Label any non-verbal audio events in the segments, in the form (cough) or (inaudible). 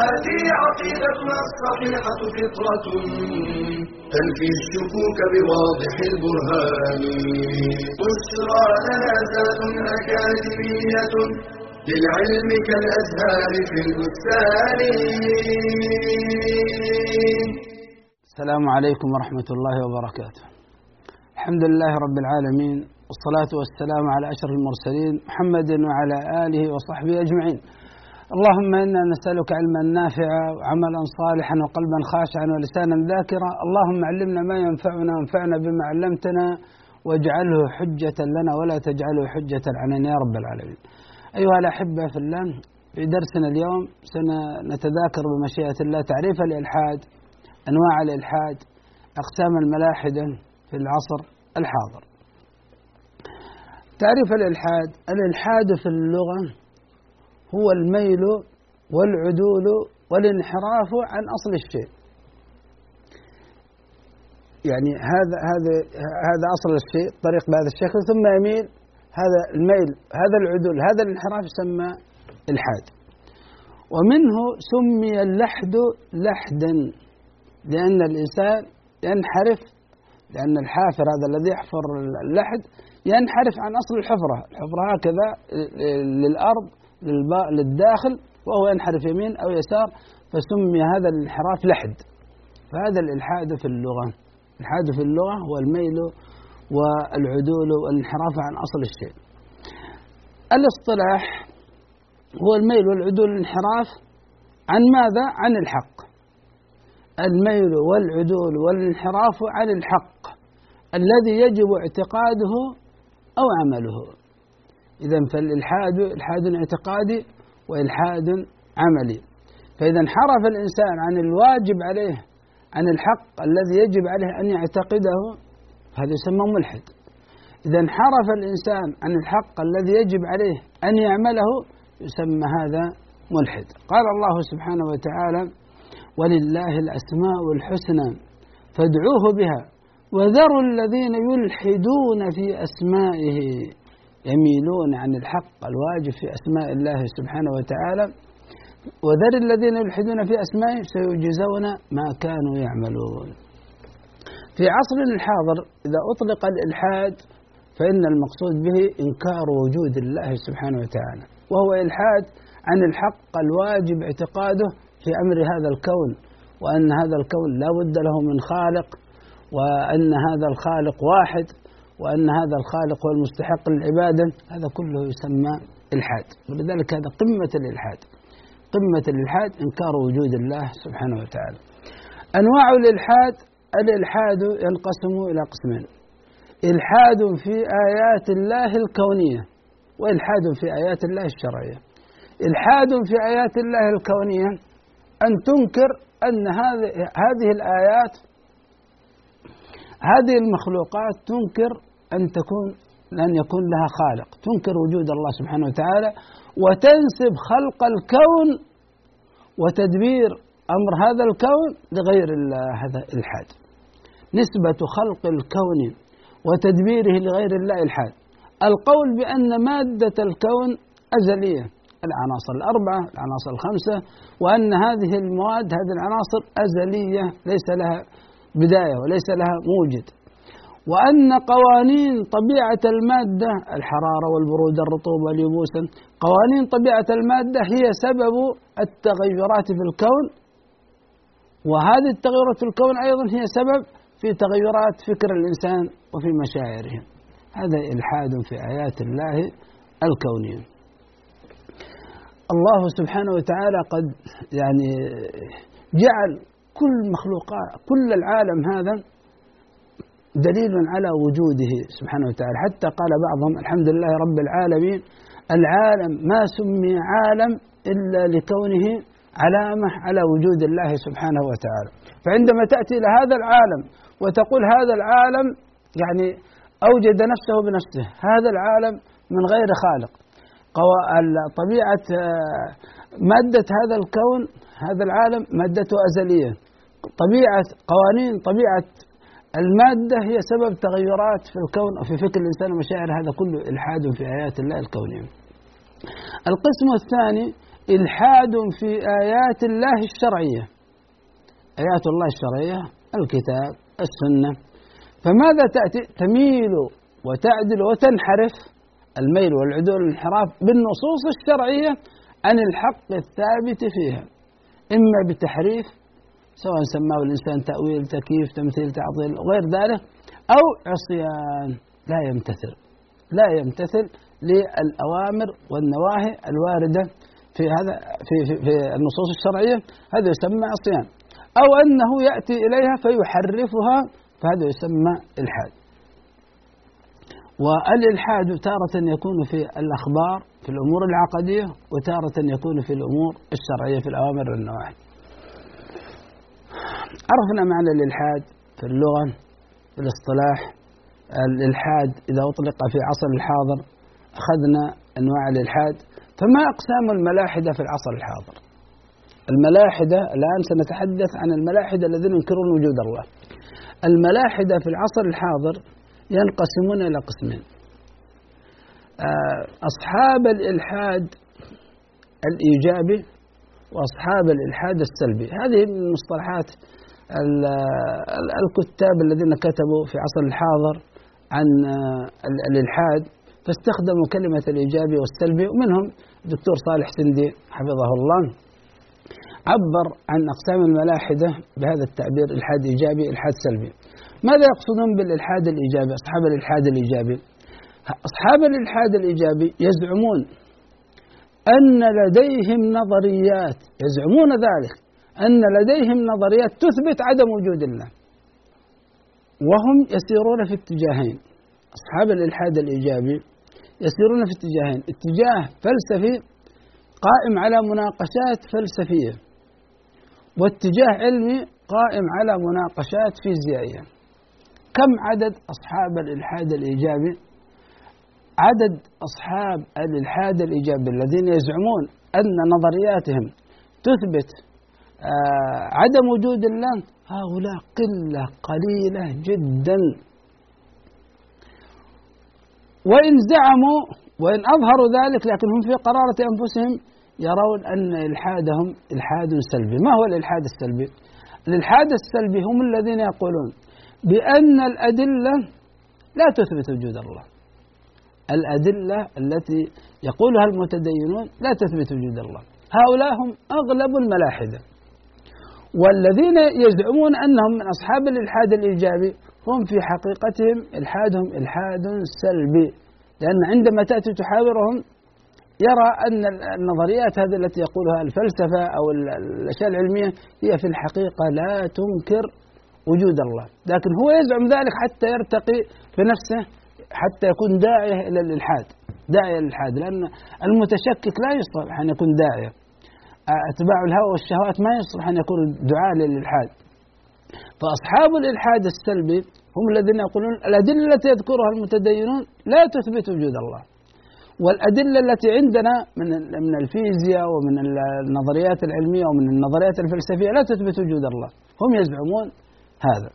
هذه عقيدتنا الصحيحة فطرة. تنفي الشكوك بواضح البرهان. بشرى لنا زاد أكاديمية للعلم كالأزهار في البستان. السلام عليكم ورحمة الله وبركاته. الحمد لله رب العالمين والصلاة والسلام على أشرف المرسلين محمد وعلى آله وصحبه أجمعين. اللهم إنا نسألك علما نافعا وعملا صالحا وقلبا خاشعا ولسانا ذاكرا. اللهم علمنا ما ينفعنا وانفعنا بما علمتنا واجعله حجة لنا ولا تجعله حجة علينا يا رب العالمين. أيها الأحبة في الله في درسنا اليوم سنتذاكر بمشيئة الله تعريف الإلحاد أنواع الإلحاد أقسام الملاحدة في العصر الحاضر. تعريف الإلحاد الإلحاد في اللغة هو الميل والعدول والانحراف عن أصل الشيء. يعني هذا هذا هذا أصل الشيء طريق بهذا الشكل ثم يميل هذا الميل هذا العدول هذا الانحراف يسمى إلحاد. ومنه سمي اللحد لحدا لأن الإنسان ينحرف لأن الحافر هذا الذي يحفر اللحد ينحرف عن أصل الحفرة. الحفرة هكذا للأرض للداخل وهو ينحرف يمين أو يسار فسمي هذا الانحراف لحد. فهذا الإلحاد في اللغة. الإلحاد في اللغة هو الميل والعدول والانحراف عن أصل الشيء. الاصطلاح هو الميل والعدول والانحراف عن ماذا؟ عن الحق. الميل والعدول والانحراف عن الحق الذي يجب اعتقاده أو عمله. إذا فالإلحاد إلحاد اعتقادي وإلحاد عملي. فإذا انحرف الإنسان عن الواجب عليه عن الحق الذي يجب عليه أن يعتقده هذا يسمى ملحد. إذا انحرف الإنسان عن الحق الذي يجب عليه أن يعمله يسمى هذا ملحد. قال الله سبحانه وتعالى ولله الأسماء الحسنى فادعوه بها وذروا الذين يلحدون في أسمائه. يميلون عن الحق الواجب في أسماء الله سبحانه وتعالى وذر الذين يلحدون في أسمائه سيجزون ما كانوا يعملون. في عصرنا الحاضر إذا أطلق الإلحاد فإن المقصود به إنكار وجود الله سبحانه وتعالى وهو إلحاد عن الحق الواجب اعتقاده في أمر هذا الكون وأن هذا الكون لا بد له من خالق وأن هذا الخالق واحد وأن هذا الخالق هو المستحق للعبادة هذا كله يسمى إلحاد. ولذلك هذا قمة الإلحاد. قمة الإلحاد إنكار وجود الله سبحانه وتعالى. أنواع الإلحاد الإلحاد ينقسم إلى قسمين. إلحاد في آيات الله الكونية وإلحاد في آيات الله الشرعية. إلحاد في آيات الله الكونية أن تنكر أن هذه الآيات هذه المخلوقات تنكر أن تكون أن يكون لها خالق. تنكر وجود الله سبحانه وتعالى وتنسب خلق الكون وتدبير أمر هذا الكون لغير الله هذا إلحاد. نسبة خلق الكون وتدبيره لغير الله إلحاد. القول بأن مادة الكون أزلية العناصر الأربعة العناصر الخمسة وأن هذه المواد هذه العناصر أزلية ليس لها بداية وليس لها موجد. وأن قوانين طبيعة المادة الحرارة والبرودة الرطوبة واليبوسة قوانين طبيعة المادة هي سبب التغيرات في الكون. وهذه التغيرات في الكون أيضا هي سبب في تغيرات فكر الإنسان وفي مشاعره. هذا إلحاد في آيات الله الكونية. الله سبحانه وتعالى قد يعني جعل كل مخلوقات كل العالم هذا دليل على وجوده سبحانه وتعالى. حتى قال بعضهم الحمد لله رب العالمين العالم ما سمي عالم إلا لكونه علامة على وجود الله سبحانه وتعالى. فعندما تأتي إلى هذا العالم وتقول هذا العالم يعني أوجد نفسه بنفسه هذا العالم من غير خالق. طبيعة مادة هذا الكون هذا العالم مادته أزلية. طبيعة قوانين طبيعة المادة هي سبب تغيرات في الكون وفي فكر الإنسان ومشاعر هذا كله إلحاد في آيات الله الكونية. القسم الثاني إلحاد في آيات الله الشرعية. آيات الله الشرعية الكتاب السنة. فماذا تأتي؟ تميل وتعدل وتنحرف الميل والعدول والانحراف بالنصوص الشرعية عن الحق الثابت فيها. إما بتحريف سواء سماه الإنسان تأويل تكييف تمثيل تعطيل وغير ذلك أو عصيان. لا يمتثل. لا يمتثل للأوامر والنواهي الواردة في هذا في, في, في النصوص الشرعية. هذا يسمى عصيان. أو أنه يأتي إليها فيحرفها فهذا يسمى إلحاد. والإلحاد تارة يكون في الأخبار في الأمور العقدية وتارة يكون في الأمور الشرعية في الأوامر والنواهي. عرفنا معنى الإلحاد في اللغة في الاصطلاح. الإلحاد إذا أطلق في عصر الحاضر أخذنا أنواع الإلحاد. فما أقسام الملاحدة في العصر الحاضر؟ الملاحدة الآن سنتحدث عن الملاحدة الذين ينكرون وجود الله. الملاحدة في العصر الحاضر ينقسمون إلى قسمين. آه، أصحاب الإلحاد الإيجابي وأصحاب الإلحاد السلبي. هذه من مصطلحات الكتاب الذين كتبوا في عصر الحاضر عن آه، الإلحاد فاستخدموا كلمة الإيجابي والسلبي ومنهم الدكتور صالح سندي حفظه الله. عبر عن أقسام الملاحدة بهذا التعبير إلحاد إيجابي إلحاد سلبي. ماذا يقصدون بالإلحاد الإيجابي؟ أصحاب الإلحاد الإيجابي. أصحاب الإلحاد الإيجابي يزعمون أن لديهم نظريات يزعمون ذلك. أن لديهم نظريات تثبت عدم وجود الله. وهم يسيرون في اتجاهين. أصحاب الإلحاد الإيجابي يسيرون في اتجاهين. اتجاه فلسفي قائم على مناقشات فلسفية. واتجاه علمي قائم على مناقشات فيزيائية. كم عدد أصحاب الإلحاد الإيجابي؟ عدد أصحاب الإلحاد الإيجابي الذين يزعمون أن نظرياتهم تثبت عدم وجود الله هؤلاء قلة قليلة جدا. وإن زعموا وإن أظهروا ذلك لكن هم في قرارة أنفسهم يرون أن إلحادهم إلحاد سلبي. ما هو الإلحاد السلبي؟ الإلحاد السلبي هم الذين يقولون بأن الأدلة لا تثبت وجود الله. الأدلة التي يقولها المتدينون لا تثبت وجود الله. هؤلاء هم أغلب الملاحدة. والذين يزعمون أنهم من أصحاب الإلحاد الإيجابي هم في حقيقتهم إلحادهم إلحاد سلبي. لأن عندما تأتي تحاورهم يرى أن النظريات هذه التي يقولها الفلسفة أو الأشياء العلمية هي في الحقيقة لا تنكر وجود الله. لكن هو يزعم ذلك حتى يرتقي في نفسه حتى يكون داعية إلى الإلحاد داعية للإلحاد. لأن المتشكك لا يصلح أن يكون داعية. أتباع الهوى والشهوات ما يصلح أن يكون دعاء للإلحاد. فأصحاب الإلحاد السلبي هم الذين يقولون الأدلة التي يذكرها المتدينون لا تثبت وجود الله. والأدلة التي عندنا من من الفيزياء ومن النظريات العلمية ومن النظريات الفلسفية لا تثبت وجود الله. هم يزعمون هذا.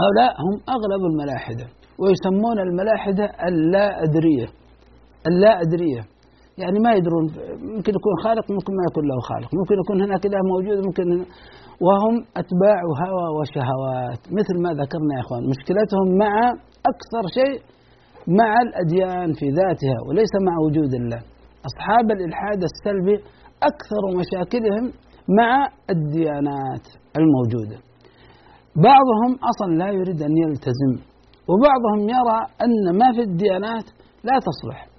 هؤلاء هم أغلب الملاحدة ويسمون الملاحدة اللا أدرية. اللا أدرية. يعني ما يدرون ممكن يكون خالق ممكن ما يكون له خالق. ممكن يكون هناك إله موجود ممكن وهم أتباع هوى وشهوات مثل ما ذكرنا يا إخوان. مشكلتهم مع أكثر شيء مع الأديان في ذاتها وليس مع وجود الله. أصحاب الإلحاد السلبي أكثر مشاكلهم مع الديانات الموجودة. بعضهم أصلا لا يريد أن يلتزم وبعضهم يرى أن ما في الديانات لا تصلح.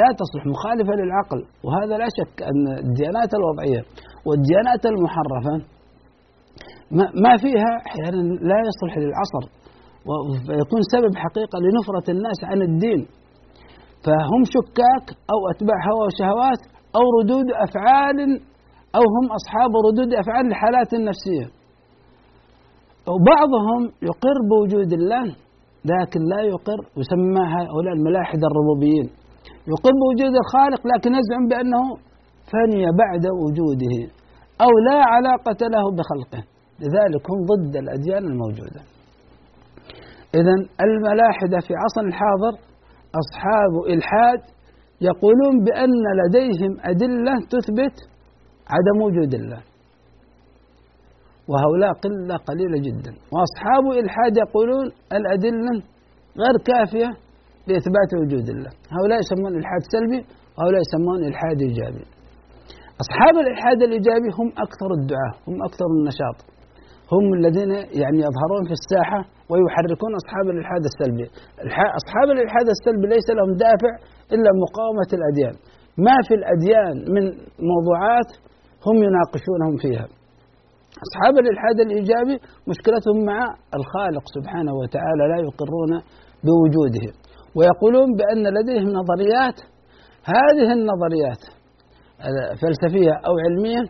لا تصلح مخالفة للعقل. وهذا لا شك أن الديانات الوضعية والديانات المحرفة ما فيها أحيانا لا يصلح للعصر ويكون سبب حقيقة لنفرة الناس عن الدين. فهم شكاك أو أتباع هوى وشهوات أو ردود أفعال أو هم أصحاب ردود أفعال الحالات النفسية. وبعضهم يقر بوجود الله لكن لا يقر يسمى هؤلاء الملاحدة الربوبيين. يقر بوجود الخالق لكن يزعم بأنه فني بعد وجوده أو لا علاقة له بخلقه. لذلك هم ضد الأديان الموجودة. إذا الملاحدة في عصر الحاضر أصحاب إلحاد يقولون بأن لديهم أدلة تثبت عدم وجود الله. وهؤلاء قلة قليلة جدا. وأصحاب إلحاد يقولون الأدلة غير كافية لإثبات وجود الله. هؤلاء يسمون إلحاد سلبي وهؤلاء يسمون إلحاد إيجابي. أصحاب الإلحاد الإيجابي هم أكثر الدعاة هم أكثر النشاط. هم الذين يعني يظهرون في الساحة ويحركون أصحاب الإلحاد السلبي. أصحاب الإلحاد السلبي ليس لهم دافع إلا مقاومة الأديان. ما في الأديان من موضوعات هم يناقشونهم فيها. أصحاب الإلحاد الإيجابي مشكلتهم مع الخالق سبحانه وتعالى لا يقرون بوجوده. ويقولون بأن لديهم نظريات هذه النظريات فلسفية أو علمية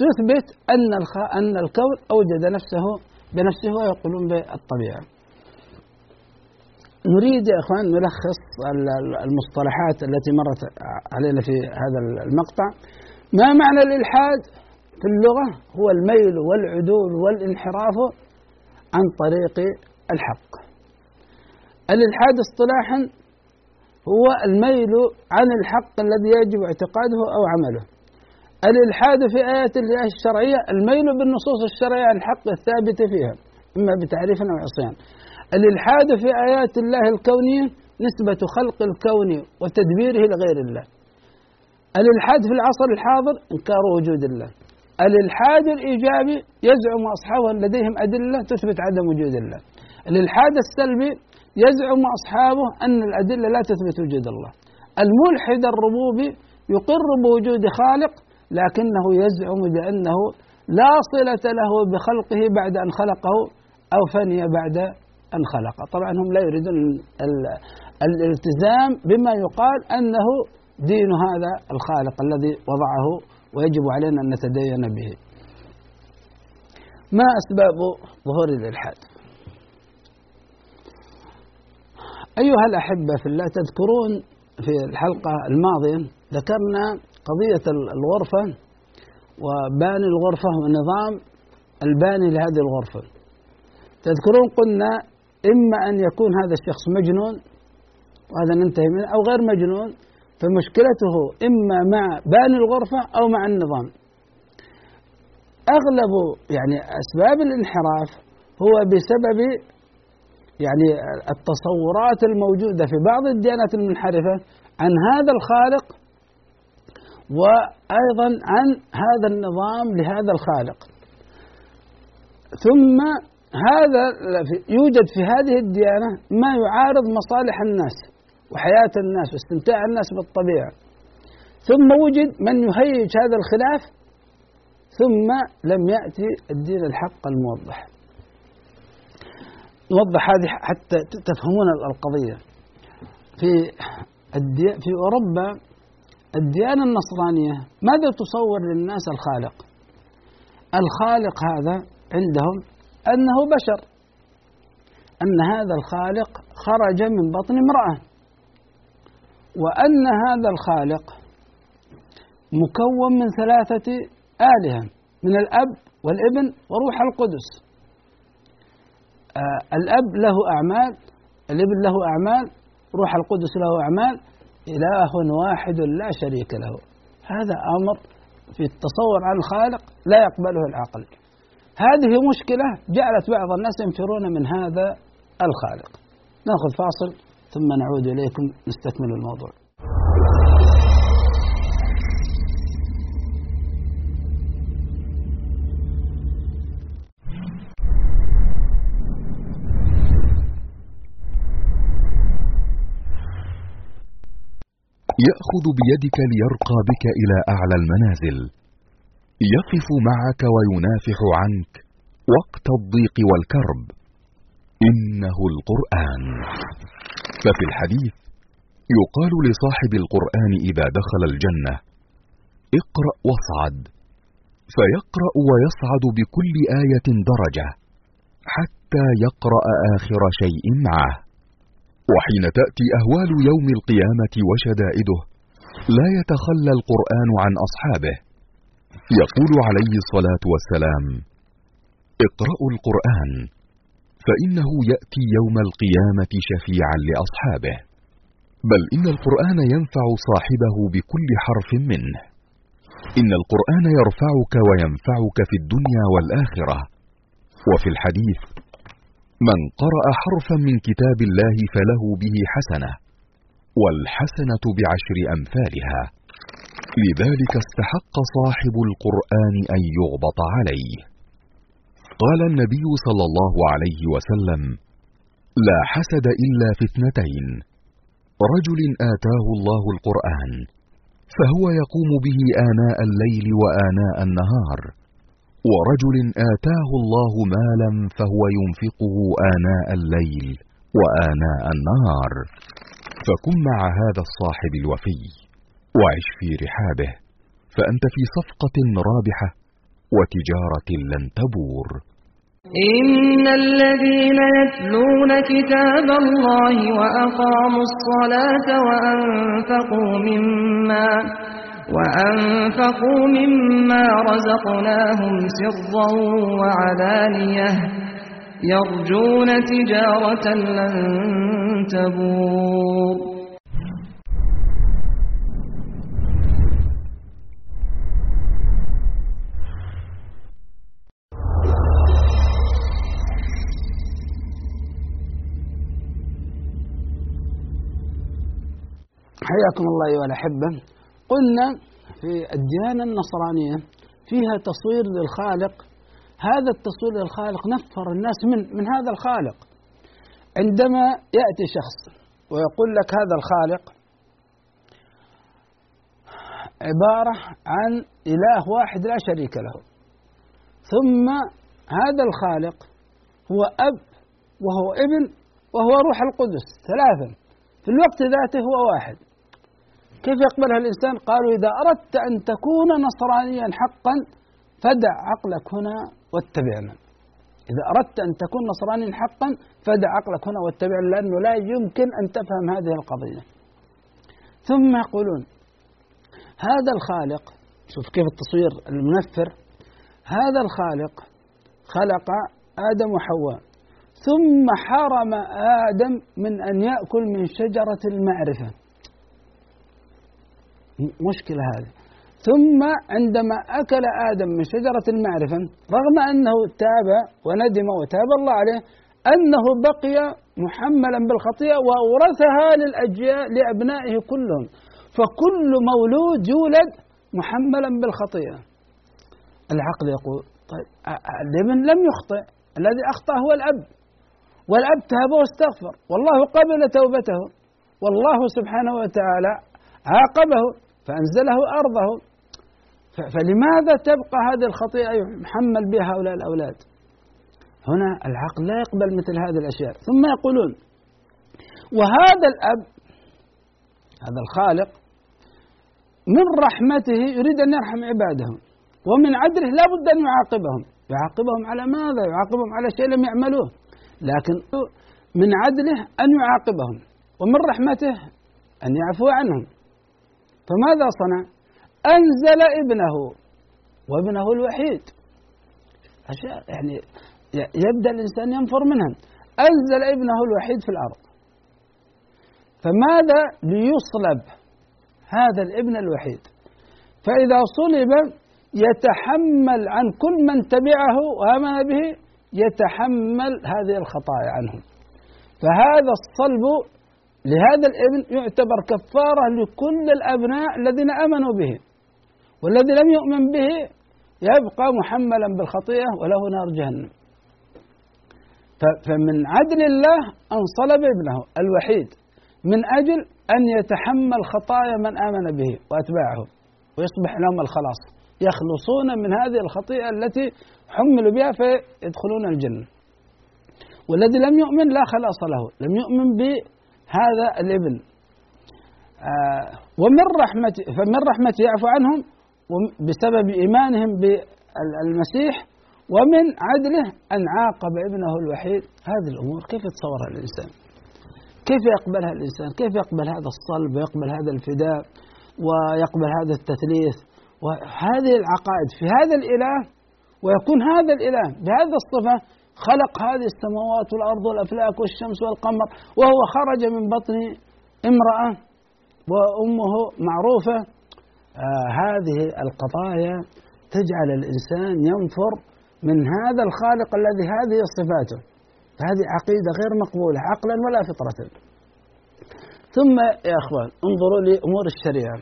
تثبت أن أن الكون أوجد نفسه بنفسه ويقولون بالطبيعة. نريد يا إخوان نلخص المصطلحات التي مرت علينا في هذا المقطع. ما معنى الإلحاد في اللغة؟ هو الميل والعدول والانحراف عن طريق الحق. الإلحاد اصطلاحا هو الميل عن الحق الذي يجب اعتقاده أو عمله. الإلحاد في آيات الله الشرعية الميل بالنصوص الشرعية عن الحق الثابت فيها إما بتعريف أو عصيان. الإلحاد في آيات الله الكونية نسبة خلق الكون وتدبيره لغير الله. الإلحاد في العصر الحاضر إنكار وجود الله. الإلحاد الإيجابي يزعم أصحابه لديهم أدلة تثبت عدم وجود الله. الإلحاد السلبي يزعم أصحابه أن الأدلة لا تثبت وجود الله. الملحد الربوبي يقر بوجود خالق لكنه يزعم بأنه لا صلة له بخلقه بعد أن خلقه أو فني بعد أن خلقه. طبعا هم لا يريدون الالتزام بما يقال أنه دين هذا الخالق الذي وضعه ويجب علينا أن نتدين به. ما أسباب ظهور الإلحاد؟ أيها الأحبة في الله تذكرون في الحلقة الماضية ذكرنا قضية الغرفة وباني الغرفة ونظام الباني لهذه الغرفة. تذكرون قلنا إما أن يكون هذا الشخص مجنون وهذا ننتهي منه أو غير مجنون فمشكلته إما مع باني الغرفة أو مع النظام. أغلب يعني أسباب الانحراف هو بسبب يعني التصورات الموجودة في بعض الديانات المنحرفة عن هذا الخالق وأيضا عن هذا النظام لهذا الخالق. ثم هذا يوجد في هذه الديانة ما يعارض مصالح الناس وحياة الناس واستمتاع الناس بالطبيعة. ثم وجد من يهيج هذا الخلاف ثم لم يأتي الدين الحق الموضح. نوضح هذه حتى تفهمون القضية في في أوروبا الديانة النصرانية ماذا تصور للناس الخالق؟ الخالق هذا عندهم أنه بشر أن هذا الخالق خرج من بطن امرأة وأن هذا الخالق مكون من ثلاثة آلهة من الأب والابن وروح القدس آه الأب له أعمال الابن له أعمال روح القدس له أعمال إله واحد لا شريك له. هذا أمر في التصور عن الخالق لا يقبله العقل. هذه مشكلة جعلت بعض الناس ينفرون من هذا الخالق. نأخذ فاصل ثم نعود إليكم نستكمل الموضوع. يأخذ بيدك ليرقى بك إلى أعلى المنازل. يقف معك وينافح عنك وقت الضيق والكرب. إنه القرآن. ففي الحديث يقال لصاحب القرآن إذا دخل الجنة اقرأ واصعد فيقرأ ويصعد بكل آية درجة حتى يقرأ آخر شيء معه. وحين تأتي أهوال يوم القيامة وشدائده لا يتخلى القرآن عن أصحابه. يقول عليه الصلاة والسلام اقرأوا القرآن فإنه يأتي يوم القيامة شفيعا لأصحابه. بل إن القرآن ينفع صاحبه بكل حرف منه. إن القرآن يرفعك وينفعك في الدنيا والآخرة. وفي الحديث من قرأ حرفا من كتاب الله فله به حسنة والحسنة بعشر أمثالها. لذلك استحق صاحب القرآن أن يغبط عليه. قال النبي صلى الله عليه وسلم لا حسد إلا في اثنتين رجل آتاه الله القرآن فهو يقوم به آناء الليل وآناء النهار ورجل آتاه الله مالا فهو ينفقه آناء الليل وآناء النهار. فكن مع هذا الصاحب الوفي وعش في رحابه فأنت في صفقة رابحة وتجارة لن تبور. إن الذين يتلون كتاب الله وأقاموا الصلاة وأنفقوا مما وأنفقوا مما رزقناهم سرا وعلانية يرجون تجارة لن تبور. حياكم الله أيها الأحبة. قلنا في الديانة النصرانية فيها تصوير للخالق. هذا التصوير للخالق نفر الناس من من هذا الخالق. عندما يأتي شخص ويقول لك هذا الخالق عبارة عن إله واحد لا شريك له. ثم هذا الخالق هو أب وهو ابن وهو روح القدس ثلاثا. في الوقت ذاته هو واحد. كيف يقبلها الإنسان؟ قالوا إذا أردت أن تكون نصرانيا حقا فدع عقلك هنا واتبعنا إذا أردت أن تكون نصرانيا حقا فدع عقلك هنا واتبعنا لأنه لا يمكن أن تفهم هذه القضية. ثم يقولون هذا الخالق شوف كيف التصوير المنفر هذا الخالق خلق آدم وحواء ثم حرم آدم من أن يأكل من شجرة المعرفة. مشكلة هذه. ثم عندما أكل آدم من شجرة المعرفة رغم أنه تاب وندم وتاب الله عليه أنه بقي محملا بالخطيئة وأورثها للأجيال لأبنائه كلهم. فكل مولود يولد محملا بالخطيئة. العقل يقول طيب الابن لم يخطئ؟ الذي أخطأ هو الأب. والأب تاب واستغفر والله قبل توبته. والله سبحانه وتعالى عاقبه. فأنزله أرضه. فلماذا تبقى هذه الخطيئة يحمل بها هؤلاء الأولاد؟ هنا العقل لا يقبل مثل هذه الأشياء. ثم يقولون وهذا الأب هذا الخالق من رحمته يريد أن يرحم عباده ومن عدله لا بد أن يعاقبهم. يعاقبهم على ماذا؟ يعاقبهم على شيء لم يعملوه. لكن من عدله أن يعاقبهم ومن رحمته أن يعفو عنهم. فماذا صنع؟ أنزل ابنه وابنه الوحيد. أشياء يعني يبدأ الإنسان ينفر منها. أنزل ابنه الوحيد في الأرض. فماذا ليصلب هذا الابن الوحيد؟ فإذا صلب يتحمل عن كل من تبعه وآمن به يتحمل هذه الخطايا عنهم فهذا الصلب لهذا الابن يعتبر كفارة لكل الأبناء الذين آمنوا به. والذي لم يؤمن به يبقى محملا بالخطيئة وله نار جهنم. فمن عدل الله أن صلب ابنه الوحيد من أجل أن يتحمل خطايا من آمن به وأتباعه ويصبح لهم الخلاص. يخلصون من هذه الخطيئة التي حملوا بها فيدخلون الجنة. والذي لم يؤمن لا خلاص له. لم يؤمن هذا الابن آه ومن رحمته فمن رحمته يعفو عنهم بسبب إيمانهم المسيح ومن عدله أن عاقب ابنه الوحيد. هذه الأمور كيف يتصورها الإنسان؟ كيف يقبلها الإنسان؟ كيف يقبل هذا الصلب؟ ويقبل هذا الفداء؟ ويقبل هذا التثليث؟ وهذه العقائد في هذا الإله ويكون هذا الإله بهذه الصفة خلق هذه السماوات والأرض والأفلاك والشمس والقمر وهو خرج من بطن امرأة وأمه معروفة. آه هذه القضايا تجعل الإنسان ينفر من هذا الخالق الذي هذه صفاته. هذه عقيدة غير مقبولة عقلا ولا فطرة. ثم يا أخوان انظروا لأمور الشريعة.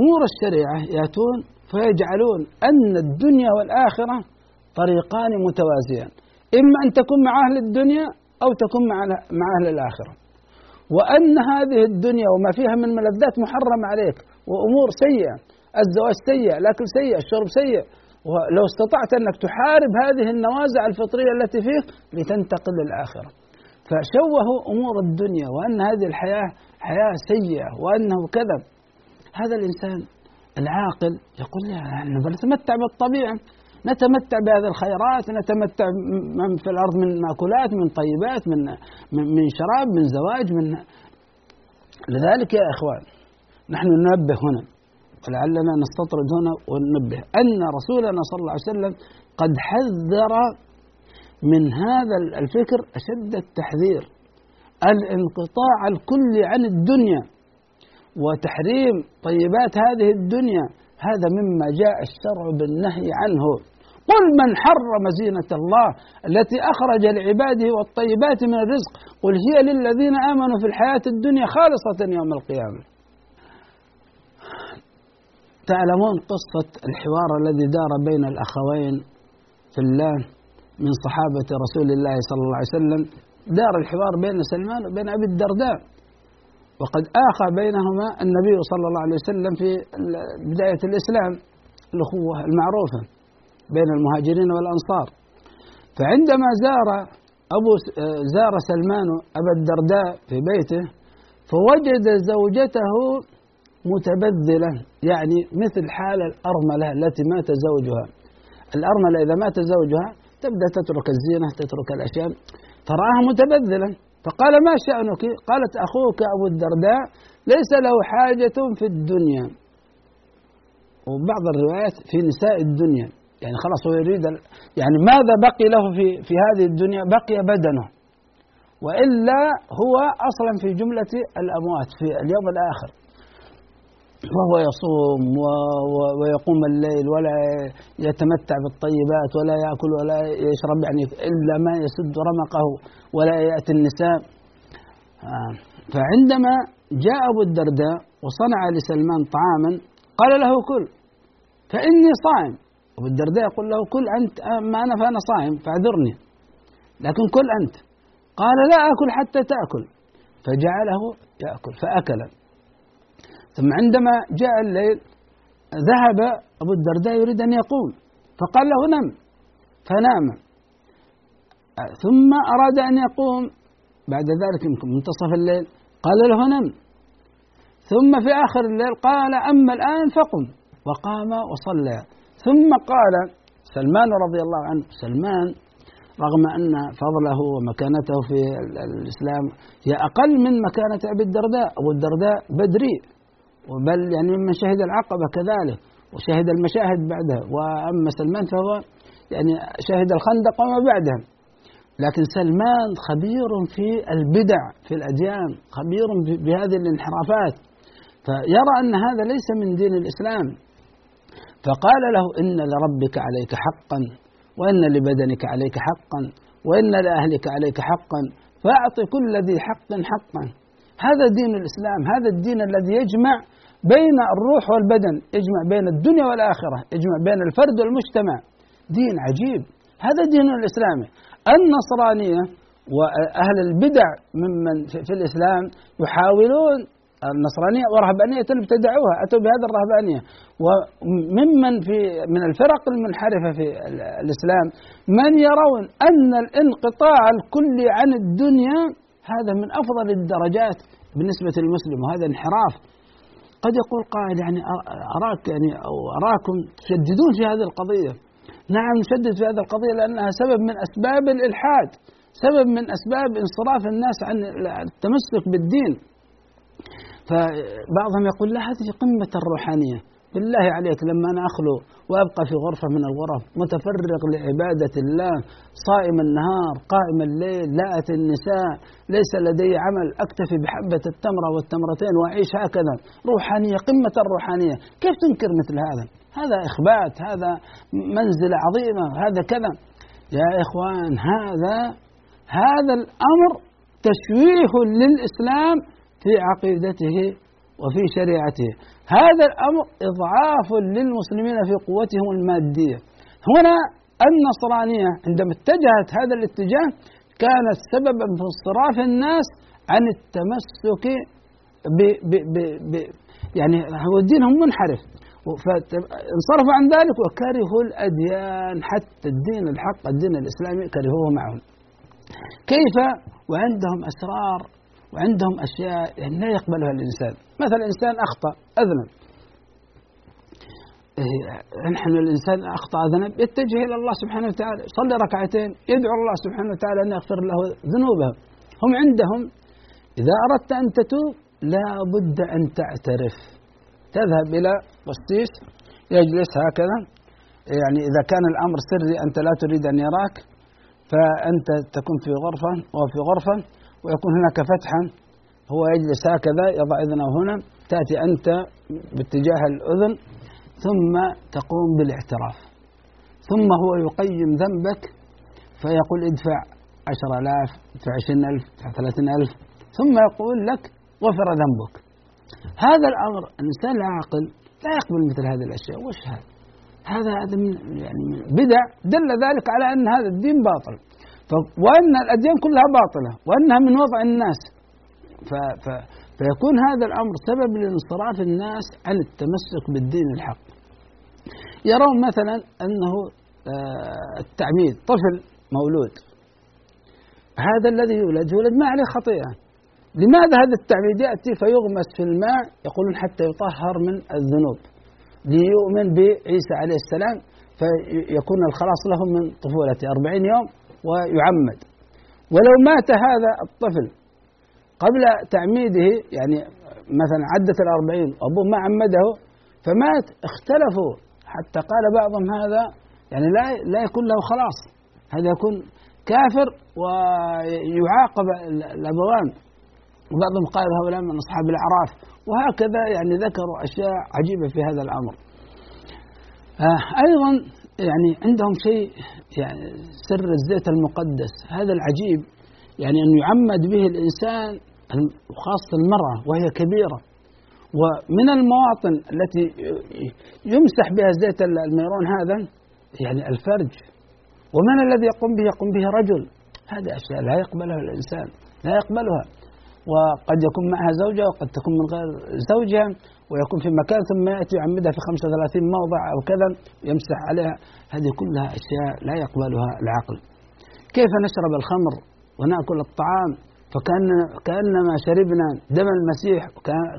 أمور الشريعة يأتون فيجعلون أن الدنيا والآخرة طريقان متوازيان. إما أن تكون مع أهل الدنيا أو تكون مع مع أهل الآخرة. وأن هذه الدنيا وما فيها من ملذات محرم عليك وأمور سيئة الزواج سيء الأكل سيء الشرب سيء ولو استطعت أنك تحارب هذه النوازع الفطرية التي فيك لتنتقل للآخرة. فشوهوا أمور الدنيا وأن هذه الحياة حياة سيئة وأنه كذب. هذا الإنسان العاقل يقول لا نتمتع بالطبيعة. نتمتع بهذه الخيرات نتمتع في الأرض من مأكولات من طيبات من من شراب من زواج من لذلك يا إخوان نحن ننبه هنا ولعلنا نستطرد هنا وننبه أن رسولنا صلى الله عليه وسلم قد حذر من هذا الفكر أشد التحذير الانقطاع الكلي عن الدنيا وتحريم طيبات هذه الدنيا هذا مما جاء الشرع بالنهي عنه. قل من حرم زينة الله التي أخرج لعباده والطيبات من الرزق قل هي للذين آمنوا في الحياة الدنيا خالصة يوم القيامة. تعلمون قصة الحوار الذي دار بين الأخوين في الله من صحابة رسول الله صلى الله عليه وسلم؟ دار الحوار بين سلمان وبين أبي الدرداء. وقد آخى بينهما النبي صلى الله عليه وسلم في بداية الإسلام الأخوة المعروفة بين المهاجرين والأنصار. فعندما زار أبو زار سلمان أبا الدرداء في بيته فوجد زوجته متبذلة يعني مثل حال الأرملة التي مات زوجها. الأرملة إذا مات زوجها تبدأ تترك الزينة تترك الأشياء تراها متبذلة. فقال ما شأنك؟ قالت أخوك أبو الدرداء ليس له حاجة في الدنيا. وبعض الروايات في نساء الدنيا. يعني خلاص هو يريد يعني ماذا بقي له في في هذه الدنيا؟ بقي بدنه. وإلا هو أصلا في جملة الأموات في اليوم الآخر. وهو يصوم ويقوم الليل ولا يتمتع بالطيبات ولا يأكل ولا يشرب يعني إلا ما يسد رمقه ولا يأتي النساء. آه. فعندما جاء أبو الدرداء وصنع لسلمان طعاما قال له كل فإني صائم. أبو الدرداء يقول له كل أنت ما أنا فأنا صائم فاعذرني. لكن كل أنت. قال لا آكل حتى تأكل. فجعله يأكل فأكل. ثم عندما جاء الليل ذهب أبو الدرداء يريد أن يقوم فقال له نم فنام. ثم أراد أن يقوم. بعد ذلك يمكن منتصف الليل قال له نم. ثم في آخر الليل قال أما الآن فقم وقام وصلى. ثم قال سلمان رضي الله عنه سلمان رغم أن فضله ومكانته في الإسلام هي أقل من مكانة أبي الدرداء. أبو الدرداء بدري. بل يعني ممن شهد العقبة كذلك وشهد المشاهد بعدها وأما سلمان فهو يعني شهد الخندق وما بعدها. لكن سلمان خبير في البدع في الأديان خبير بهذه الانحرافات. فيرى أن هذا ليس من دين الإسلام. فقال له إن لربك عليك حقا وإن لبدنك عليك حقا وإن لأهلك عليك حقا فأعط كل ذي حق حقا. هذا دين الإسلام هذا الدين الذي يجمع بين الروح والبدن يجمع بين الدنيا والآخرة يجمع بين الفرد والمجتمع. دين عجيب. هذا دين الإسلامي النصرانية وأهل البدع ممن في الإسلام يحاولون النصرانية ورهبانية ابتدعوها أتوا بهذا الرهبانية. وممن في من الفرق المنحرفة في الإسلام من يرون أن الانقطاع الكلي عن الدنيا هذا من أفضل الدرجات بالنسبة للمسلم وهذا انحراف. قد يقول قائل يعني أراك يعني أو أراكم تشددون في هذه القضية. نعم نشدد في هذه القضية لأنها سبب من أسباب الإلحاد سبب من أسباب انصراف الناس عن التمسك بالدين. فبعضهم يقول لا هذه قمة الروحانية. بالله عليك لما أنا أخلو وأبقى في غرفة من الغرف متفرغ لعبادة الله صائم النهار قائم الليل لا أتي النساء ليس لدي عمل أكتفي بحبة التمرة والتمرتين وأعيش هكذا. روحانية قمة الروحانية. كيف تنكر مثل هذا؟ هذا إخبات هذا منزلة عظيمة هذا كذا. يا إخوان هذا هذا الأمر تشويه للإسلام في عقيدته وفي شريعته. هذا الأمر إضعاف للمسلمين في قوتهم المادية. هنا النصرانية عندما اتجهت هذا الاتجاه كانت سببا في انصراف الناس عن التمسك ب ب ب ب يعني هو دينهم منحرف. فانصرفوا عن ذلك وكرهوا الأديان حتى الدين الحق الدين الإسلامي كرهوه معهم. كيف؟ وعندهم أسرار وعندهم أشياء يعني لا يقبلها الإنسان. مثلا إنسان أخطأ أذنب. إيه، نحن الإنسان أخطأ ذنب يتجه إلى الله سبحانه وتعالى يصلي ركعتين يدعو الله سبحانه وتعالى أن يغفر له ذنوبه هم عندهم إذا أردت أن تتوب لا بد أن تعترف. تذهب إلى قسيس يجلس هكذا. يعني إذا كان الأمر سري أنت لا تريد أن يراك فأنت تكون في غرفة وفي غرفة ويكون هناك فتحا. هو يجلس هكذا يضع إذنه هنا تأتي أنت باتجاه الأذن ثم تقوم بالاعتراف. ثم هو يقيم ذنبك فيقول ادفع عشر آلاف ادفع عشرين ألف ادفع ثلاثين ألف ثم يقول لك غفر ذنبك. هذا الأمر الإنسان العاقل لا يقبل مثل هذه الأشياء وش هذا؟ هذا هذا من يعني من بدع دل ذلك على أن هذا الدين باطل. وأن الأديان كلها باطلة وأنها من وضع الناس. ف ف فيكون هذا الأمر سبب لانصراف الناس عن التمسك بالدين الحق. يرون مثلا أنه آه، التعميد طفل مولود. هذا الذي يولد يولد ما عليه خطيئة. لماذا هذا التعميد يأتي؟ فيغمس في الماء يقولون حتى يطهر من الذنوب. ليؤمن بعيسى عليه السلام فيكون الخلاص له من طفولته أربعين يوم ويعمد. ولو مات هذا الطفل قبل تعميده يعني مثلا عدت الأربعين وأبوه ما عمده فمات اختلفوا. حتى قال بعضهم هذا يعني لا لا يكون له خلاص. هذا يكون كافر ويعاقب الأبوان. وبعضهم قال هؤلاء من أصحاب الأعراف. وهكذا يعني ذكروا أشياء عجيبة في هذا الأمر. آه أيضا يعني عندهم شيء يعني سر الزيت المقدس. هذا العجيب يعني أن يعمد به الإنسان خاصة المرأة وهي كبيرة. ومن المواطن التي يمسح بها زيت الميرون هذا يعني الفرج. ومن الذي يقوم به؟ يقوم به رجل. هذه أشياء لا يقبلها الإنسان. لا يقبلها. وقد يكون معها زوجها وقد تكون من غير زوجها ويكون في مكان ثم يأتي يعمدها في 35 موضع أو كذا يمسح عليها. هذه كلها أشياء لا يقبلها العقل. كيف نشرب الخمر ونأكل الطعام؟ فكأن كأنما شربنا دم المسيح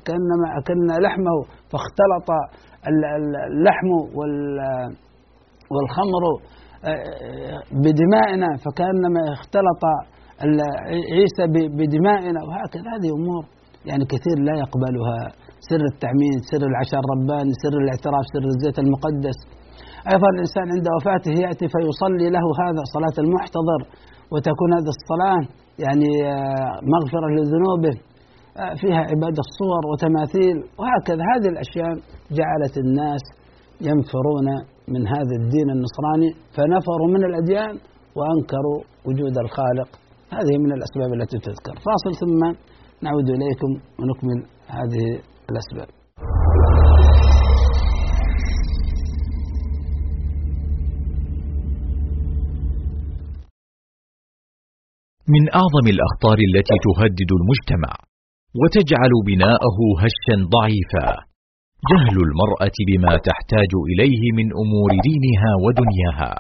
كأنما أكلنا لحمه فاختلط اللحم والخمر بدمائنا فكأنما اختلط عيسى بدمائنا وهكذا. هذه أمور يعني كثير لا يقبلها. سر التعميد سر العشاء الرباني سر الاعتراف سر الزيت المقدس. أيضا الإنسان عند وفاته يأتي فيصلي له هذا صلاة المحتضر وتكون هذه الصلاة يعني آه، مغفرة لذنوبه آه، فيها عبادة صور وتماثيل وهكذا. هذه الأشياء جعلت الناس ينفرون من هذا الدين النصراني فنفروا من الأديان وأنكروا وجود الخالق. هذه من الأسباب التي تذكر. فاصل ثم نعود إليكم ونكمل هذه الأسباب. من أعظم الأخطار التي تهدد المجتمع وتجعل بناءه هشا ضعيفا. جهل المرأة بما تحتاج إليه من أمور دينها ودنياها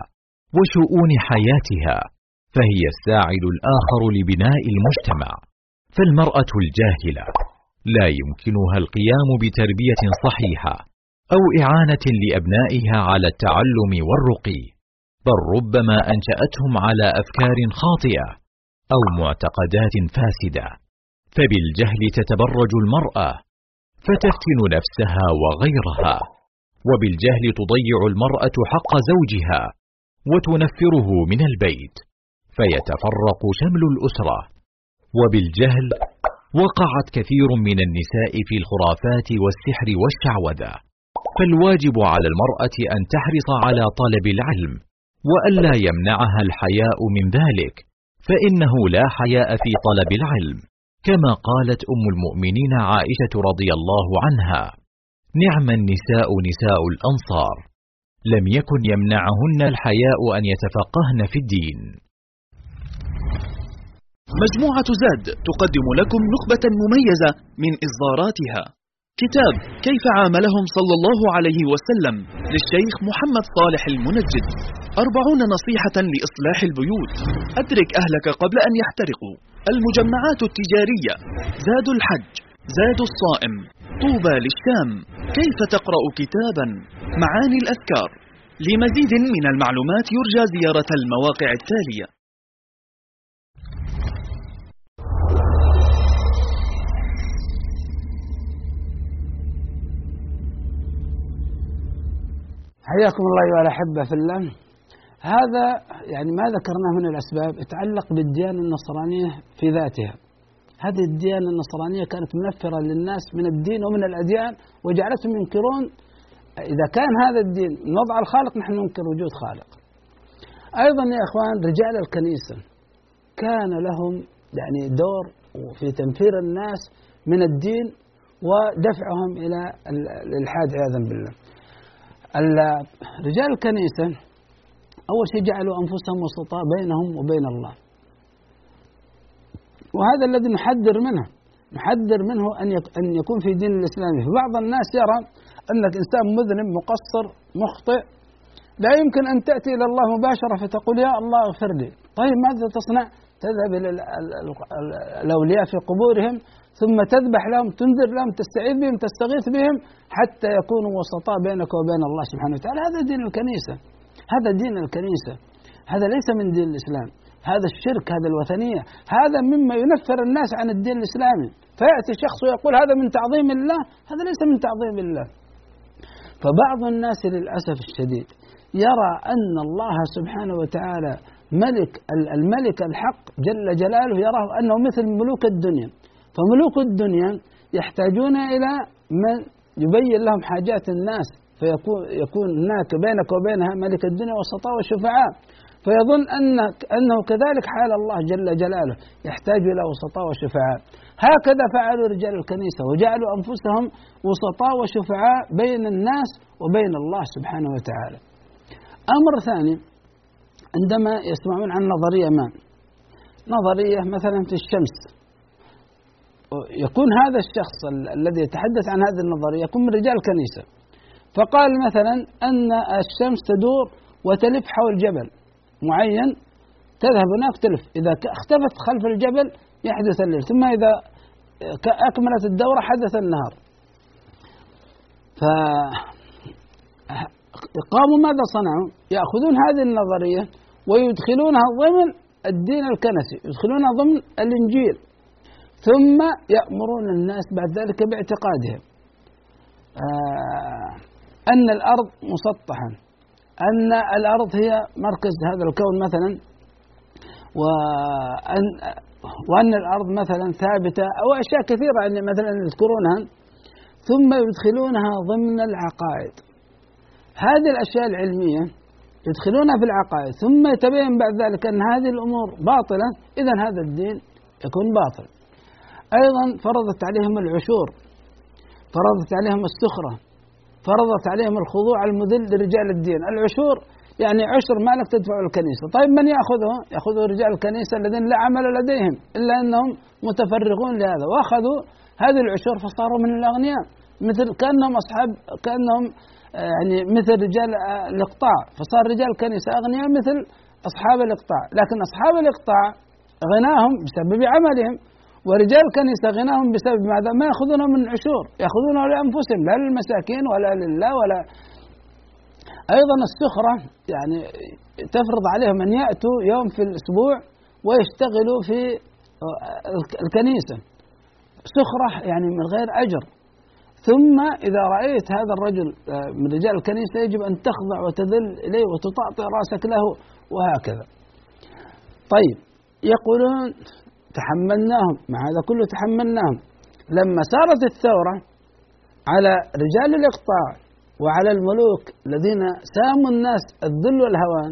وشؤون حياتها فهي الساعد الآخر لبناء المجتمع. فالمرأة الجاهلة لا يمكنها القيام بتربية صحيحة أو إعانة لأبنائها على التعلم والرقي بل ربما أنشأتهم على أفكار خاطئة أو معتقدات فاسدة. فبالجهل تتبرج المرأة فتفتن نفسها وغيرها. وبالجهل تضيع المرأة حق زوجها وتنفره من البيت فيتفرق شمل الأسرة. وبالجهل وقعت كثير من النساء في الخرافات والسحر والشعوذة. فالواجب على المرأة أن تحرص على طلب العلم وألا يمنعها الحياء من ذلك. فإنه لا حياء في طلب العلم كما قالت أم المؤمنين عائشة رضي الله عنها نعم النساء نساء الأنصار لم يكن يمنعهن الحياء أن يتفقهن في الدين. مجموعة زاد تقدم لكم نخبة مميزة من إصداراتها. كتاب كيف عاملهم صلى الله عليه وسلم للشيخ محمد صالح المنجد. أربعون نصيحة لإصلاح البيوت. أدرك أهلك قبل أن يحترقوا. المجمعات التجارية. زاد الحج. زاد الصائم. طوبى للشام. كيف تقرأ كتابا؟ معاني الأذكار. لمزيد من المعلومات يرجى زيارة المواقع التالية. حياكم الله أيها الأحبة في الله. هذا يعني ما ذكرناه من الأسباب يتعلق بالديانة النصرانية في ذاتها. هذه الديانة النصرانية كانت منفرة للناس من الدين ومن الأديان وجعلتهم ينكرون إذا كان هذا الدين من وضع الخالق نحن ننكر وجود خالق. أيضا يا إخوان رجال الكنيسة كان لهم يعني دور في تنفير الناس من الدين ودفعهم إلى الإلحاد عياذا بالله. رجال الكنيسة أول شيء جعلوا أنفسهم وسطاء بينهم وبين الله. وهذا الذي نحذر منه نحذر منه أن أن يكون في دين الإسلامي فبعض الناس يرى أنك إنسان مذنب مقصر مخطئ. لا يمكن أن تأتي إلى الله مباشرة فتقول يا الله اغفر لي. طيب ماذا تصنع؟ تذهب إلى الأولياء في قبورهم ثم تذبح لهم تنذر لهم تستعيذ بهم تستغيث بهم حتى يكونوا وسطاء بينك وبين الله سبحانه وتعالى. هذا دين الكنيسة. هذا دين الكنيسة. هذا ليس من دين الإسلام. هذا الشرك هذا الوثنية. هذا مما ينفر الناس عن الدين الإسلامي. فيأتي شخص ويقول هذا من تعظيم الله هذا ليس من تعظيم الله. فبعض الناس للأسف الشديد يرى أن الله سبحانه وتعالى ملك الملك الحق جل جلاله يراه أنه مثل ملوك الدنيا. فملوك الدنيا يحتاجون إلى من يبين لهم حاجات الناس فيكون يكون هناك بينك وبينها ملك الدنيا وسطاء وشفعاء فيظن أنك أنه كذلك حال الله جل جلاله يحتاج إلى وسطاء وشفعاء هكذا فعلوا رجال الكنيسة وجعلوا أنفسهم وسطاء وشفعاء بين الناس وبين الله سبحانه وتعالى. أمر ثاني عندما يسمعون عن نظرية ما؟ نظرية مثلا في الشمس. يكون هذا الشخص الذي يتحدث عن هذه النظرية يكون من رجال الكنيسة. فقال مثلا أن الشمس تدور وتلف حول جبل معين تذهب هناك تلف. إذا اختفت خلف الجبل يحدث الليل. ثم إذا أكملت الدورة حدث النهار. ف قاموا ماذا صنعوا؟ يأخذون هذه النظرية ويدخلونها ضمن الدين الكنسي يدخلونها ضمن الإنجيل. ثم يأمرون الناس بعد ذلك باعتقادهم. آه أن الأرض مسطحة. أن الأرض هي مركز هذا الكون مثلا وأن وأن الأرض مثلا ثابتة أو أشياء كثيرة يعني مثلا يذكرونها. ثم يدخلونها ضمن العقائد. هذه الأشياء العلمية يدخلونها في العقائد. ثم يتبين بعد ذلك أن هذه الأمور باطلة. إذا هذا الدين يكون باطل. أيضا فرضت عليهم العشور فرضت عليهم السخرة فرضت عليهم الخضوع المذل لرجال الدين. العشور يعني عشر مالك تدفعه الكنيسة. طيب من يأخذه؟ يأخذه رجال الكنيسة الذين لا عمل لديهم إلا أنهم متفرغون لهذا. وأخذوا هذه العشور فصاروا من الأغنياء مثل كأنهم أصحاب كأنهم يعني مثل رجال الإقطاع. فصار رجال الكنيسة أغنياء مثل أصحاب الإقطاع. لكن أصحاب الإقطاع غناهم بسبب عملهم. ورجال الكنيسة غناهم بسبب ماذا؟ ما يأخذونه من عشور يأخذونه لأنفسهم لا للمساكين ولا لله ولا أيضا السخرة يعني تفرض عليهم أن يأتوا يوم في الأسبوع ويشتغلوا في الكنيسة. سخرة يعني من غير أجر. ثم إذا رأيت هذا الرجل آه، من رجال الكنيسة يجب أن تخضع وتذل إليه وتطأطئ رأسك له وهكذا. طيب يقولون تحملناهم. مع هذا كله تحملناهم. لما صارت الثورة على رجال الإقطاع وعلى الملوك الذين ساموا الناس الذل والهوان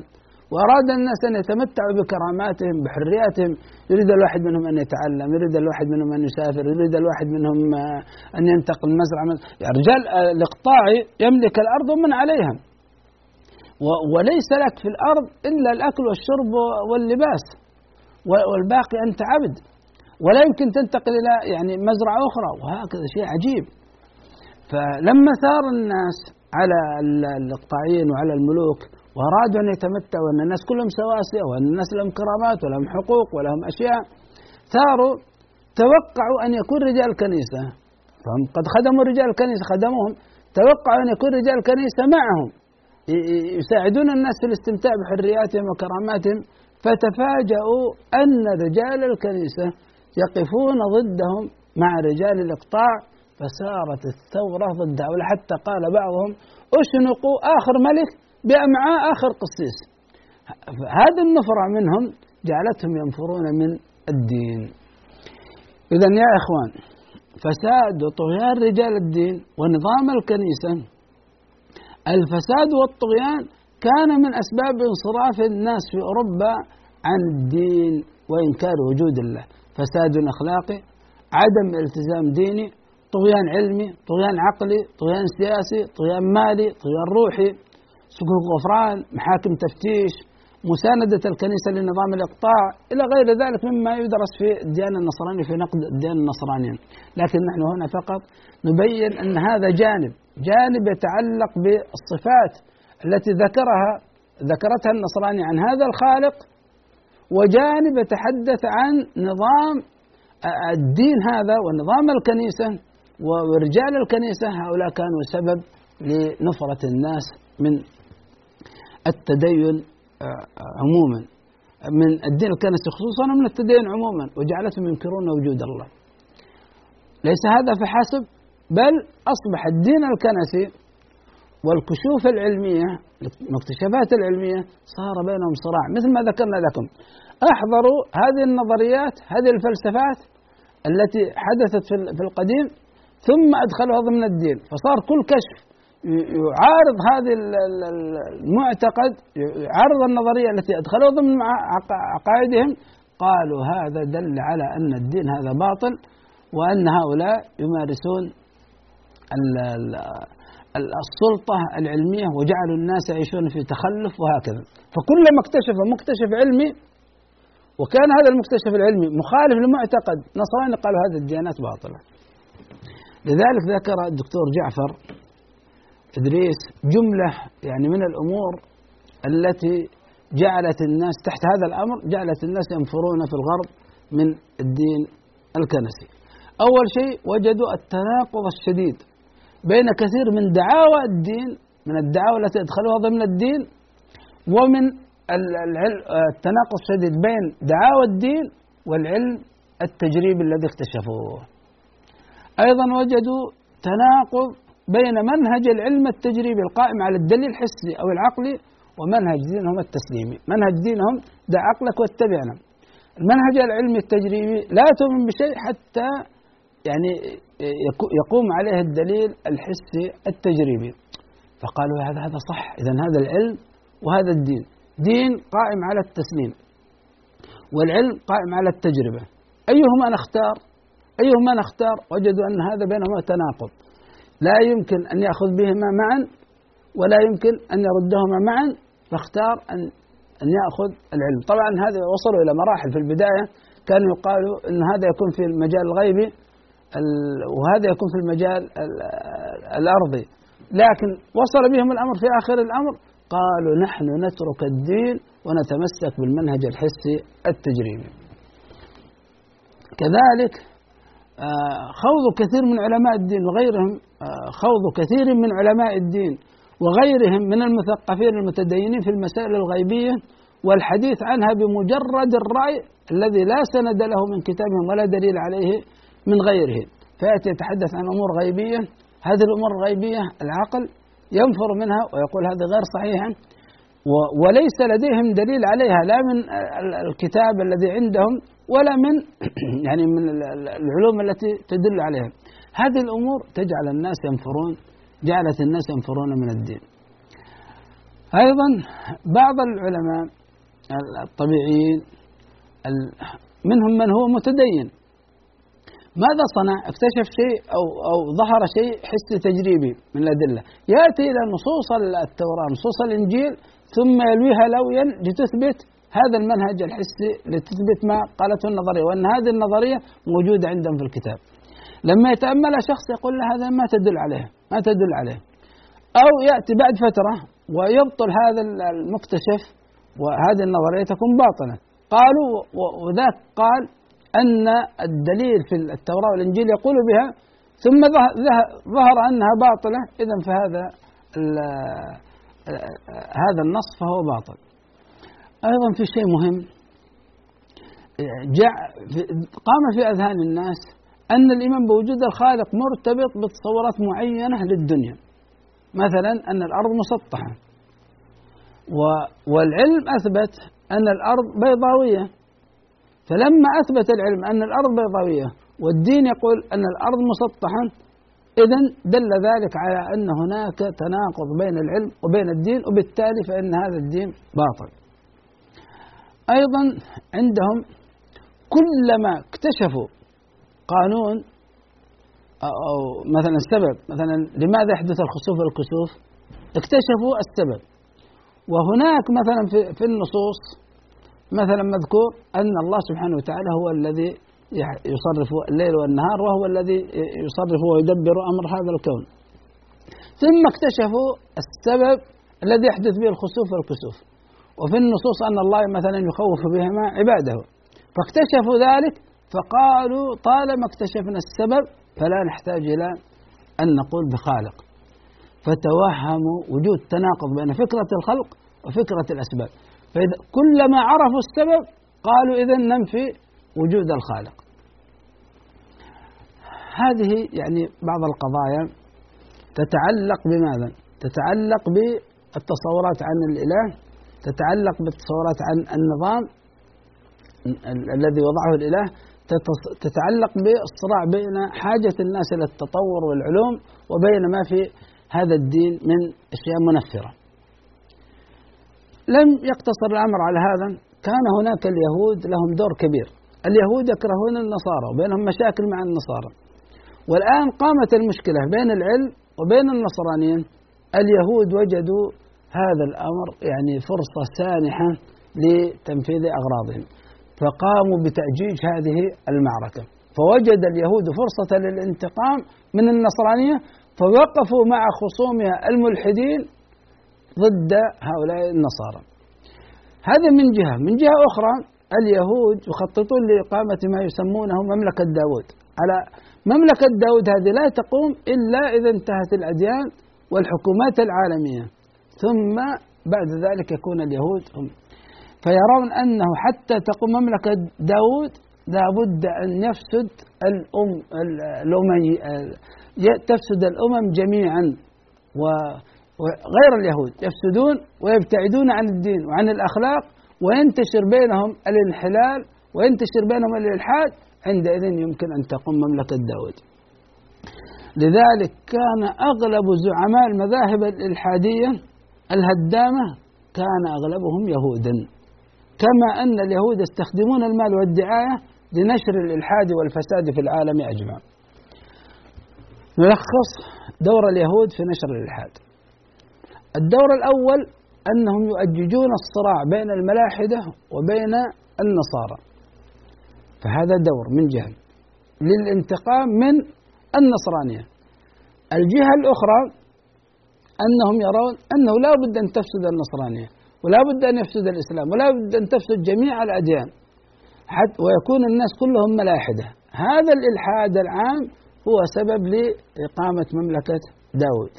وأراد الناس أن يتمتعوا بكراماتهم بحرياتهم يريد الواحد منهم أن يتعلم يريد الواحد منهم أن يسافر يريد الواحد منهم آه، أن ينتقل مزرعة يعني رجال الإقطاعي يملك الأرض ومن عليها وليس لك في الأرض إلا الأكل والشرب واللباس. والباقي أنت عبد. ولا يمكن تنتقل إلى يعني مزرعة أخرى. وهكذا شيء عجيب. فلما ثار الناس على الإقطاعيين وعلى الملوك وأرادوا أن يتمتعوا وأن الناس كلهم سواسية وأن الناس لهم كرامات ولهم حقوق ولهم أشياء ثاروا توقعوا أن يكون رجال الكنيسة فهم قد خدموا رجال الكنيسة خدموهم توقعوا أن يكون رجال الكنيسة معهم. يساعدون الناس في الاستمتاع بحرياتهم وكراماتهم. فتفاجأوا أن رجال الكنيسة يقفون ضدهم مع رجال الإقطاع فسارت الثورة ضدها. ولحتى قال بعضهم أشنقوا آخر ملك بأمعاء آخر قسيس. هذه النفرة منهم جعلتهم ينفرون من الدين. إذا يا إخوان فساد وطغيان رجال الدين ونظام الكنيسة الفساد والطغيان كان من أسباب انصراف الناس في أوروبا عن الدين وإنكار وجود الله. فساد أخلاقي عدم التزام ديني طغيان علمي طغيان عقلي طغيان سياسي طغيان مالي طغيان روحي سكوك غفران محاكم تفتيش مساندة الكنيسة لنظام الإقطاع إلى غير ذلك مما يدرس في الديانة النصرانية في نقد الديانة النصرانية لكن نحن هنا فقط نبين أن هذا جانب جانب يتعلق بالصفات التي ذكرها ذكرتها النصرانية عن هذا الخالق وجانب يتحدث عن نظام الدين هذا ونظام الكنيسة ورجال الكنيسة هؤلاء كانوا سبب لنفرة الناس من التدين آه، عموما. من الدين الكنسي خصوصا ومن التدين عموما وجعلتهم ينكرون وجود الله. ليس هذا فحسب بل أصبح الدين الكنسي والكشوف العلمية المكتشفات العلمية صار بينهم صراع. مثل ما ذكرنا لكم أحضروا هذه النظريات هذه الفلسفات التي حدثت في القديم ثم أدخلوها ضمن الدين. فصار كل كشف يعارض هذه المعتقد يعارض النظرية التي أدخلوها ضمن عقائدهم. قالوا هذا دل على أن الدين هذا باطل وأن هؤلاء يمارسون السلطة العلمية وجعلوا الناس يعيشون في تخلف وهكذا. فكلما اكتشف مكتشف علمي وكان هذا المكتشف العلمي مخالف لمعتقد نصراني قالوا هذه الديانات باطلة. لذلك ذكر الدكتور جعفر إدريس جملة يعني من الأمور التي جعلت الناس تحت هذا الأمر جعلت الناس ينفرون في الغرب من الدين الكنسي. أول شيء وجدوا التناقض الشديد. بين كثير من دعاوى الدين من الدعاوى التي أدخلوها ضمن الدين ومن التناقض الشديد بين دعاوى الدين والعلم التجريبي الذي اكتشفوه. أيضا وجدوا تناقض بين منهج العلم التجريبي القائم على الدليل الحسي أو العقلي ومنهج دينهم التسليمي. منهج دينهم دع عقلك واتبعنا المنهج العلمي التجريبي لا تؤمن بشيء حتى يعني يقوم عليه الدليل الحسي التجريبي. فقالوا هذا هذا صح. إذا هذا العلم وهذا الدين. دين قائم على التسليم. والعلم قائم على التجربة. أيهما نختار؟ أيهما نختار؟ وجدوا أن هذا بينهما تناقض. لا يمكن أن يأخذ بهما معا ولا يمكن أن يردهما معا. فاختار أن أن يأخذ العلم. طبعا هذا وصلوا إلى مراحل في البداية. كانوا يقالوا أن هذا يكون في المجال الغيبي وهذا يكون في المجال الأرضي. لكن وصل بهم الأمر في آخر الأمر قالوا نحن نترك الدين ونتمسك بالمنهج الحسي التجريبي. كذلك آه، خوض كثير من علماء الدين وغيرهم آه، خوض كثير من علماء الدين وغيرهم من المثقفين المتدينين في المسائل الغيبية والحديث عنها بمجرد الرأي الذي لا سند له من كتابهم ولا دليل عليه من غيره. فيأتي يتحدث عن أمور غيبية. هذه الأمور الغيبية العقل ينفر منها ويقول هذه غير صحيحة وليس لديهم دليل عليها لا من الكتاب الذي عندهم ولا من (clears throat) يعني من العلوم التي تدل عليها. هذه الأمور تجعل الناس ينفرون جعلت الناس ينفرون من الدين. أيضا بعض العلماء الطبيعيين منهم من هو متدين. ماذا صنع؟ اكتشف شيء أو أو ظهر شيء حسي تجريبي من الأدلة. يأتي إلى نصوص التوراة نصوص الإنجيل ثم يلويها لويا لتثبت هذا المنهج الحسي لتثبت ما قالته النظرية وأن هذه النظرية موجودة عندهم في الكتاب. لما يتأملها شخص يقول له هذا ما تدل عليه ما تدل عليه. أو يأتي بعد فترة ويبطل هذا المكتشف وهذه النظرية تكون باطلة. قالوا وذاك قال أن الدليل في التوراة والإنجيل يقول بها ثم ظهر أنها باطلة. إذا فهذا هذا النص فهو باطل. أيضا في شيء مهم. قام في أذهان الناس أن الإيمان بوجود الخالق مرتبط بتصورات معينة للدنيا. مثلا أن الأرض مسطحة. والعلم أثبت أن الأرض بيضاوية. فلما أثبت العلم أن الأرض بيضاوية والدين يقول أن الأرض مسطحة إذا دل ذلك على أن هناك تناقض بين العلم وبين الدين وبالتالي فإن هذا الدين باطل. أيضا عندهم كلما اكتشفوا قانون أو مثلا السبب مثلا لماذا يحدث الخسوف والكسوف اكتشفوا السبب وهناك مثلا في, النصوص مثلا مذكور أن الله سبحانه وتعالى هو الذي يصرف الليل والنهار وهو الذي يصرف ويدبر أمر هذا الكون. ثم اكتشفوا السبب الذي يحدث به الخسوف والكسوف. وفي النصوص أن الله مثلا يخوف بهما عباده. فاكتشفوا ذلك فقالوا طالما اكتشفنا السبب فلا نحتاج إلى أن نقول بخالق. فتوهموا وجود تناقض بين فكرة الخلق وفكرة الأسباب. فإذا كلما عرفوا السبب قالوا إذا ننفي وجود الخالق هذه يعني بعض القضايا تتعلق بماذا؟ تتعلق بالتصورات عن الإله تتعلق بالتصورات عن النظام الذي وضعه الإله تتعلق بالصراع بين حاجة الناس إلى التطور والعلوم وبين ما في هذا الدين من أشياء منفرة لم يقتصر الأمر على هذا. كان هناك اليهود لهم دور كبير. اليهود يكرهون النصارى وبينهم مشاكل مع النصارى. والآن قامت المشكلة بين العلم وبين النصرانيين. اليهود وجدوا هذا الأمر يعني فرصة سانحة لتنفيذ أغراضهم. فقاموا بتأجيج هذه المعركة. فوجد اليهود فرصة للانتقام من النصرانية فوقفوا مع خصومها الملحدين ضد هؤلاء النصارى. هذا من جهة. من جهة أخرى اليهود يخططون لإقامة ما يسمونه مملكة داود. على مملكة داود هذه لا تقوم إلا إذا انتهت الأديان والحكومات العالمية. ثم بعد ذلك يكون اليهود هم. فيرون أنه حتى تقوم مملكة داود لابد أن يفسد الأم الأمم تفسد الأمم جميعا. وغير اليهود يفسدون ويبتعدون عن الدين وعن الأخلاق وينتشر بينهم الانحلال وينتشر بينهم الإلحاد عندئذ يمكن أن تقوم مملكة داود. لذلك كان أغلب زعماء المذاهب الإلحادية الهدامة كان أغلبهم يهودا. كما أن اليهود يستخدمون المال والدعاية لنشر الإلحاد والفساد في العالم أجمع نلخص دور اليهود في نشر الإلحاد. الدور الأول أنهم يؤججون الصراع بين الملاحدة وبين النصارى. فهذا دور من جهة للانتقام من النصرانية. الجهة الأخرى أنهم يرون أنه لا بد أن تفسد النصرانية ولا بد أن يفسد الإسلام ولا بد أن تفسد جميع الأديان. حتى ويكون الناس كلهم ملاحدة. هذا الإلحاد العام هو سبب لإقامة مملكة داود.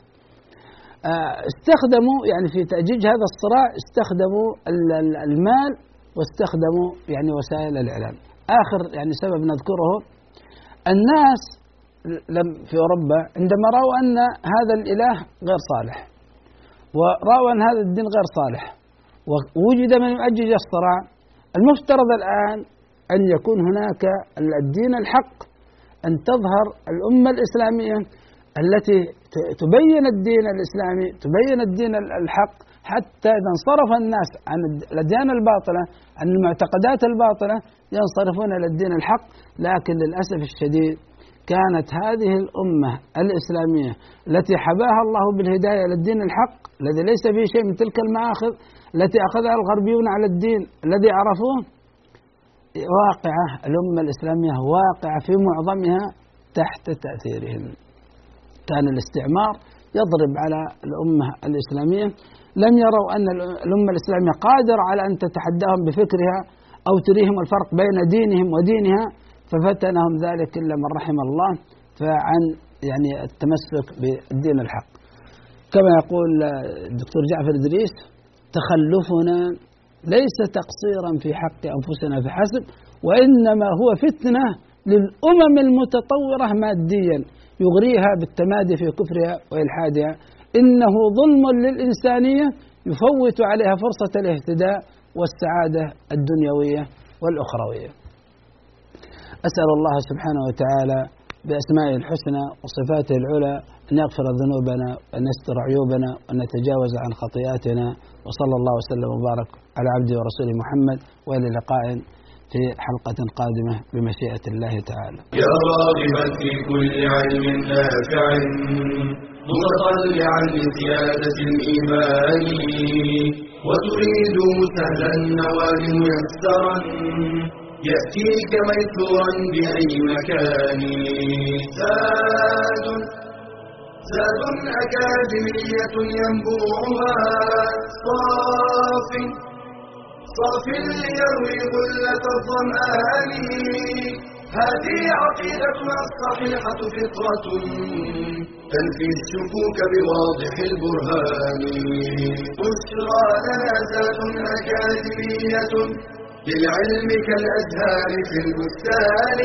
استخدموا يعني في تأجيج هذا الصراع استخدموا المال واستخدموا يعني وسائل الإعلام. آخر يعني سبب نذكره الناس لم في أوروبا عندما رأوا أن هذا الإله غير صالح ورأوا أن هذا الدين غير صالح ووجد من يؤجج الصراع. المفترض الآن أن يكون هناك الدين الحق أن تظهر الأمة الإسلامية التي تبين الدين الإسلامي تبين الدين الحق حتى إذا انصرف الناس عن الأديان الباطلة عن المعتقدات الباطلة ينصرفون إلى الدين الحق. لكن للأسف الشديد كانت هذه الأمة الإسلامية التي حباها الله بالهداية للدين الحق الذي ليس فيه شيء من تلك المآخذ التي أخذها الغربيون على الدين الذي عرفوه. واقعة الأمة الإسلامية واقعة في معظمها تحت تأثيرهم. كان الاستعمار يضرب على الأمة الإسلامية. لم يروا أن الأمة الإسلامية قادرة على أن تتحداهم بفكرها أو تريهم الفرق بين دينهم ودينها ففتنهم ذلك إلا من رحم الله فعن يعني التمسك بالدين الحق. كما يقول الدكتور جعفر إدريس تخلفنا ليس تقصيرا في حق أنفسنا فحسب وإنما هو فتنة للأمم المتطورة ماديا يغريها بالتمادي في كفرها وإلحادها. إنه ظلم للإنسانية يفوت عليها فرصة الاهتداء والسعادة الدنيوية والأخروية. أسأل الله سبحانه وتعالى بأسمائه الحسنى وصفاته العلى أن يغفر ذنوبنا وأن يستر عيوبنا وأن نتجاوز عن خطيئاتنا وصلى الله وسلم وبارك على عبده ورسوله محمد وإلى لقاء في حلقة قادمة بمشيئة الله تعالى. يا راغبا في كل علم نافع متطلعا لزيادة الإيمان وتريد سهلا النوال ميسرا يأتيك ميسورا بأي مكان. زاد زاد أكاديمية ينبوعها صاف. صاف ليروي غلة الظمآن. هذه عقيدتنا الصحيحة فطرة. تنفي الشكوك بواضح البرهان. بشرى لنا ذات أكاديمية للعلم كالأزهار في البستان.